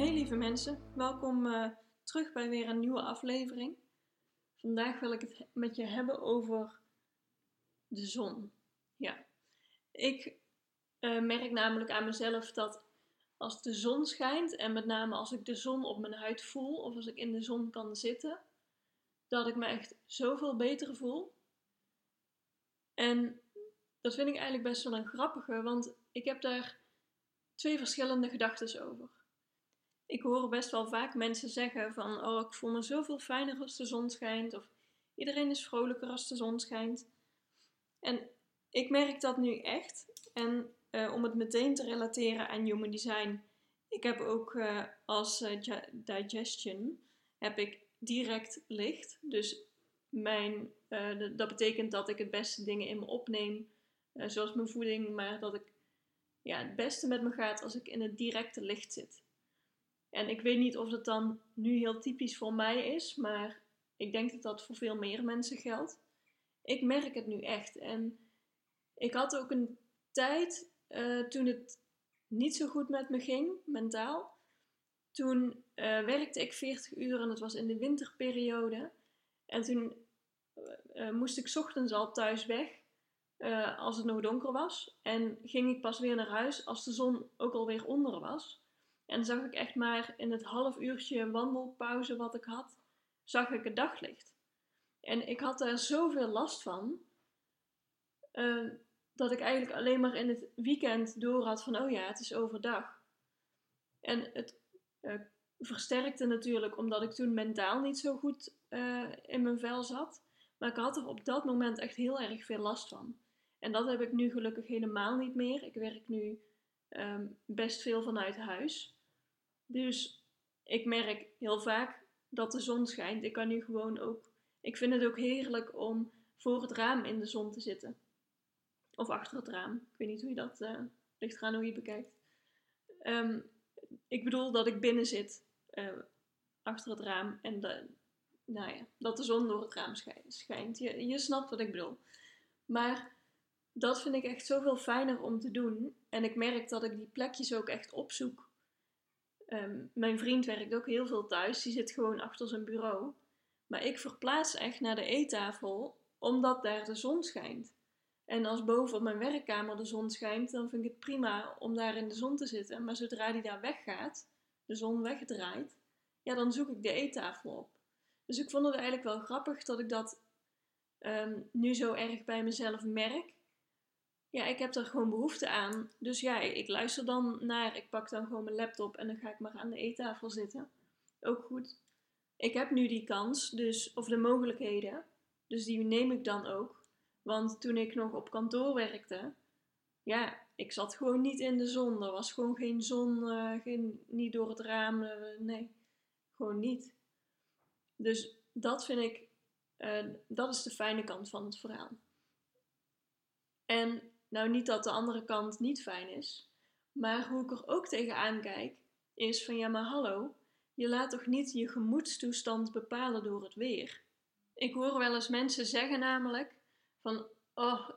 Hey lieve mensen, welkom uh, terug bij weer een nieuwe aflevering. Vandaag wil ik het met je hebben over de zon. Ja, ik uh, merk namelijk aan mezelf dat als de zon schijnt en met name als ik de zon op mijn huid voel of als ik in de zon kan zitten, dat ik me echt zoveel beter voel. En dat vind ik eigenlijk best wel een grappige, want ik heb daar twee verschillende gedachten over. Ik hoor best wel vaak mensen zeggen van, oh ik voel me zoveel fijner als de zon schijnt, of iedereen is vrolijker als de zon schijnt. En ik merk dat nu echt. En uh, om het meteen te relateren aan human design, ik heb ook uh, als uh, digestion, heb ik direct licht. Dus mijn, dat betekent dat ik het beste dingen in me opneem zoals mijn voeding, maar dat ik ja, het beste met me gaat als ik in het directe licht zit. En ik weet niet of dat dan nu heel typisch voor mij is, maar ik denk dat dat voor veel meer mensen geldt. Ik merk het nu echt. En ik had ook een tijd uh, toen het niet zo goed met me ging, mentaal. Toen uh, werkte ik 40 uur en het was in de winterperiode. En toen uh, moest ik ochtends al thuis weg. Als het nog donker was. En ging ik pas weer naar huis als de zon ook alweer onder was. En zag ik echt maar in het half uurtje wandelpauze wat ik had, zag ik het daglicht. En ik had daar zoveel last van, uh, dat ik eigenlijk alleen maar in het weekend door had van, oh ja, het is overdag. En het uh, versterkte natuurlijk omdat ik toen mentaal niet zo goed in mijn vel zat. Maar ik had er op dat moment echt heel erg veel last van. En dat heb ik nu gelukkig helemaal niet meer. Ik werk nu um, best veel vanuit huis. Dus ik merk heel vaak dat de zon schijnt. Ik kan nu gewoon ook. Ik vind het ook heerlijk om voor het raam in de zon te zitten. Of achter het raam. Ik weet niet hoe je dat. Uh, hoe je bekijkt. Um, ik bedoel dat ik binnen zit. Uh, achter het raam. En nou ja, dat de zon door het raam schijnt. Je, je snapt wat ik bedoel. Maar dat vind ik echt zoveel fijner om te doen. En ik merk dat ik die plekjes ook echt opzoek. Um, mijn vriend werkt ook heel veel thuis. Die zit gewoon achter zijn bureau. Maar ik verplaats echt naar de eettafel, omdat daar de zon schijnt. En als boven op mijn werkkamer de zon schijnt, dan vind ik het prima om daar in de zon te zitten. Maar zodra die daar weggaat, de zon wegdraait, ja, dan zoek ik de eettafel op. Dus ik vond het eigenlijk wel grappig dat ik dat um, nu zo erg bij mezelf merk ja, ik heb er gewoon behoefte aan. Dus ja, ik luister dan naar. Ik pak dan gewoon mijn laptop en dan ga ik maar aan de eettafel zitten. Ook goed. Ik heb nu die kans, dus, of de mogelijkheden. Dus die neem ik dan ook. Want toen ik nog op kantoor werkte, ja, ik zat gewoon niet in de zon. Er was gewoon geen zon, uh, geen, niet door het raam. Uh, nee, gewoon niet. Dus dat vind ik, uh, dat is de fijne kant van het verhaal. En nou, niet dat de andere kant niet fijn is, maar hoe ik er ook tegenaan kijk, is van ja, maar hallo, je laat toch niet je gemoedstoestand bepalen door het weer. Ik hoor wel eens mensen zeggen namelijk van, oh,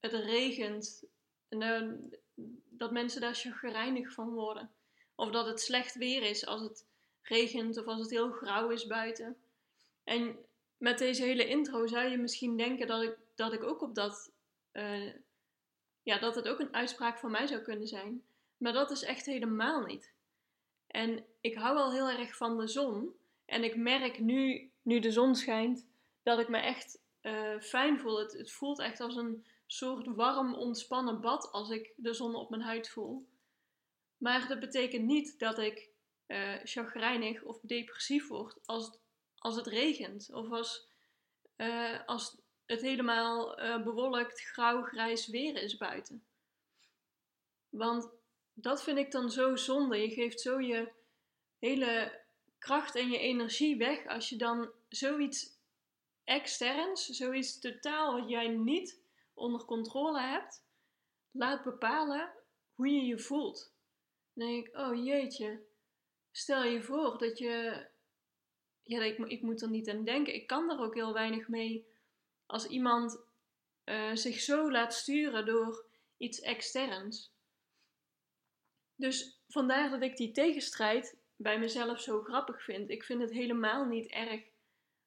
het regent. En uh, dat mensen daar chagrijnig van worden. Of dat het slecht weer is als het regent of als het heel grauw is buiten. En met deze hele intro zou je misschien denken dat ik, dat ik ook op dat uh, ja, dat het ook een uitspraak van mij zou kunnen zijn. Maar dat is echt helemaal niet. En ik hou wel heel erg van de zon. En ik merk nu, nu de zon schijnt, dat ik me echt uh, fijn voel. Het, het voelt echt als een soort warm, ontspannen bad als ik de zon op mijn huid voel. Maar dat betekent niet dat ik uh, chagrijnig of depressief word als als het regent. Of als, uh, als het helemaal uh, bewolkt, grauw, grijs weer is buiten. Want dat vind ik dan zo zonde. Je geeft zo je hele kracht en je energie weg als je dan zoiets externs, zoiets totaal wat jij niet onder controle hebt, laat bepalen hoe je je voelt. Dan denk ik, oh jeetje, stel je voor dat je, ja, ik, ik moet er niet aan denken, ik kan er ook heel weinig mee als iemand uh, zich zo laat sturen door iets externs. Dus vandaar dat ik die tegenstrijd bij mezelf zo grappig vind. Ik vind het helemaal niet erg,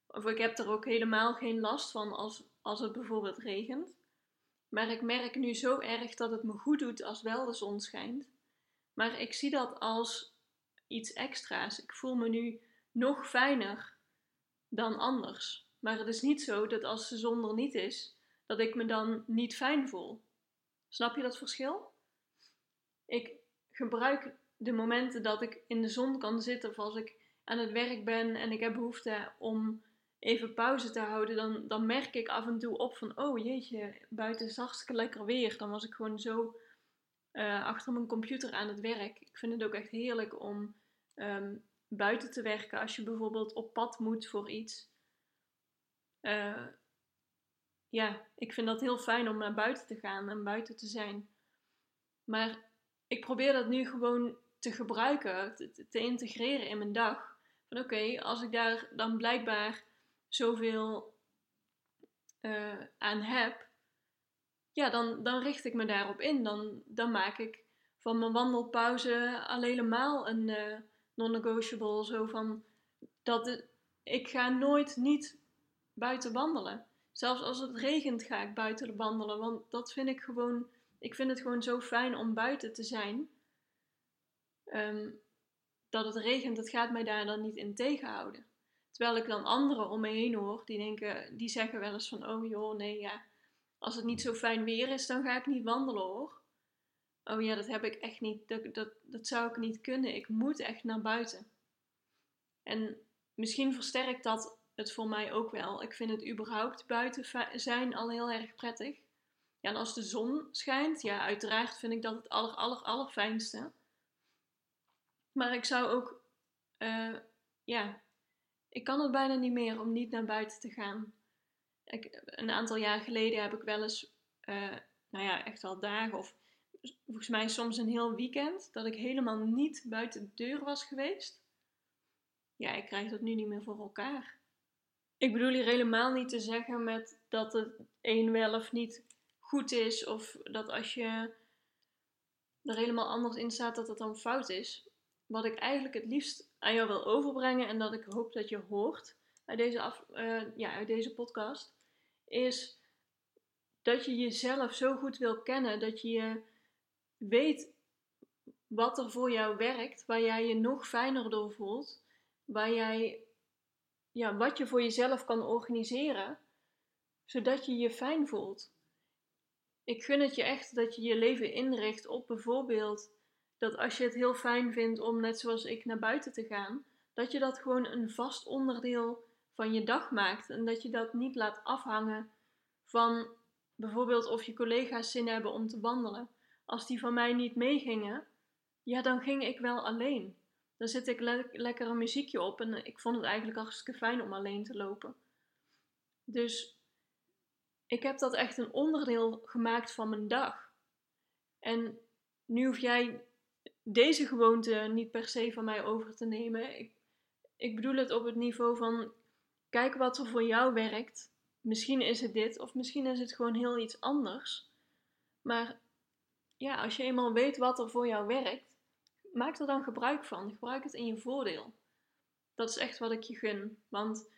of ik heb er ook helemaal geen last van als, als het bijvoorbeeld regent. Maar ik merk nu zo erg dat het me goed doet als wel de zon schijnt. Maar ik zie dat als iets extra's. Ik voel me nu nog fijner dan anders. Maar het is niet zo dat als de zon er niet is, dat ik me dan niet fijn voel. Snap je dat verschil? Ik gebruik de momenten dat ik in de zon kan zitten of als ik aan het werk ben en ik heb behoefte om even pauze te houden, dan, dan merk ik af en toe op van, oh jeetje, buiten is hartstikke lekker weer. Dan was ik gewoon zo uh, achter mijn computer aan het werk. Ik vind het ook echt heerlijk om ehm, buiten te werken als je bijvoorbeeld op pad moet voor iets. Uh, ja, ik vind dat heel fijn om naar buiten te gaan en buiten te zijn. Maar ik probeer dat nu gewoon te gebruiken, te, te integreren in mijn dag. Van oké, als ik daar dan blijkbaar zoveel uh, aan heb, ja, dan, dan richt ik me daarop in. Dan, dan maak ik van mijn wandelpauze al helemaal een uh, non-negotiable. Zo van dat ik ga nooit niet buiten wandelen. Zelfs als het regent ga ik buiten wandelen. Want dat vind ik gewoon. Ik vind het gewoon zo fijn om buiten te zijn. Ehm, dat het regent, dat gaat mij daar dan niet in tegenhouden. Terwijl ik dan anderen om me heen hoor, die, denken, die zeggen wel eens van, oh joh, nee ja, als het niet zo fijn weer is, dan ga ik niet wandelen hoor. Oh ja, dat heb ik echt niet, dat, dat, dat zou ik niet kunnen. Ik moet echt naar buiten. En misschien versterkt dat het voor mij ook wel. Ik vind het überhaupt buiten zijn al heel erg prettig. Ja, en als de zon schijnt, ja, uiteraard vind ik dat het aller, aller, allerfijnste. Maar ik zou ook, uh, ja, ik kan het bijna niet meer om niet naar buiten te gaan. Ik, een aantal jaar geleden heb ik wel eens, uh, nou ja, echt al dagen of volgens mij soms een heel weekend, dat ik helemaal niet buiten de deur was geweest. Ja, ik krijg dat nu niet meer voor elkaar. Ik bedoel hier helemaal niet te zeggen met dat het een wel of niet goed is, of dat als je er helemaal anders in staat dat het dan fout is. Wat ik eigenlijk het liefst aan jou wil overbrengen en dat ik hoop dat je hoort uit deze, af, uh, ja, uit deze podcast, is dat je jezelf zo goed wil kennen dat je weet wat er voor jou werkt, waar jij je nog fijner door voelt, waar jij, ja, wat je voor jezelf kan organiseren, zodat je je fijn voelt. Ik gun het je echt dat je je leven inricht op bijvoorbeeld dat als je het heel fijn vindt om net zoals ik naar buiten te gaan, dat je dat gewoon een vast onderdeel van je dag maakt en dat je dat niet laat afhangen van bijvoorbeeld of je collega's zin hebben om te wandelen. Als die van mij niet meegingen, ja, dan ging ik wel alleen. Dan zet ik lekker een muziekje op en ik vond het eigenlijk hartstikke fijn om alleen te lopen. Dus ik heb dat echt een onderdeel gemaakt van mijn dag. En nu hoef jij deze gewoonte niet per se van mij over te nemen. Ik, ik bedoel het op het niveau van kijk wat er voor jou werkt. Misschien is het dit of misschien is het gewoon heel iets anders. Maar ja, als je eenmaal weet wat er voor jou werkt, maak er dan gebruik van. Gebruik het in je voordeel. Dat is echt wat ik je gun. Want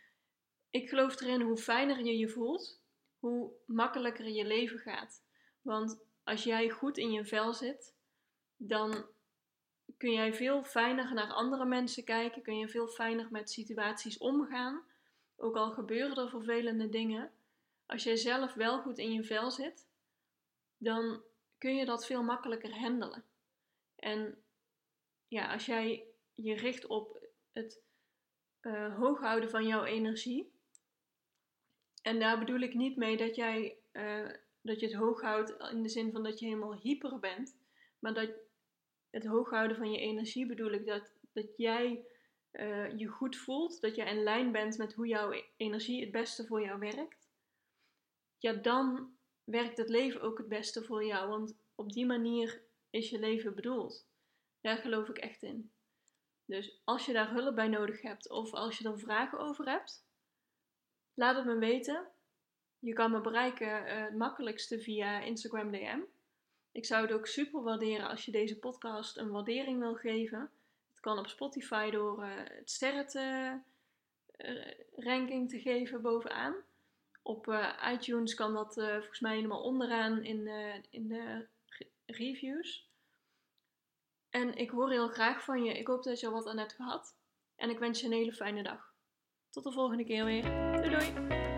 ik geloof erin hoe fijner je je voelt, hoe makkelijker je leven gaat. Want als jij goed in je vel zit, dan kun jij veel fijner naar andere mensen kijken, kun je veel fijner met situaties omgaan. Ook al gebeuren er vervelende dingen. Als jij zelf wel goed in je vel zit, dan kun je dat veel makkelijker handelen. En ja, als jij je richt op het uh, hoog houden van jouw energie. En daar bedoel ik niet mee dat jij uh, dat je het hoog houdt in de zin van dat je helemaal hyper bent. Maar dat het hoog houden van je energie bedoel ik dat, dat jij eh, je goed voelt, dat je in lijn bent met hoe jouw energie het beste voor jou werkt, ja, dan werkt het leven ook het beste voor jou. Want op die manier is je leven bedoeld. Daar geloof ik echt in. Dus als je daar hulp bij nodig hebt of als je er vragen over hebt, laat het me weten. Je kan me bereiken uh, het makkelijkste via Instagram DM. Ik zou het ook super waarderen als je deze podcast een waardering wil geven. Het kan op Spotify door uh, het sterren te, uh, ranking te geven bovenaan. Op iTunes kan dat volgens mij helemaal onderaan in, in de reviews. En ik hoor heel graag van je. Ik hoop dat je er wat aan hebt gehad. En ik wens je een hele fijne dag. Tot de volgende keer weer. Doei doei!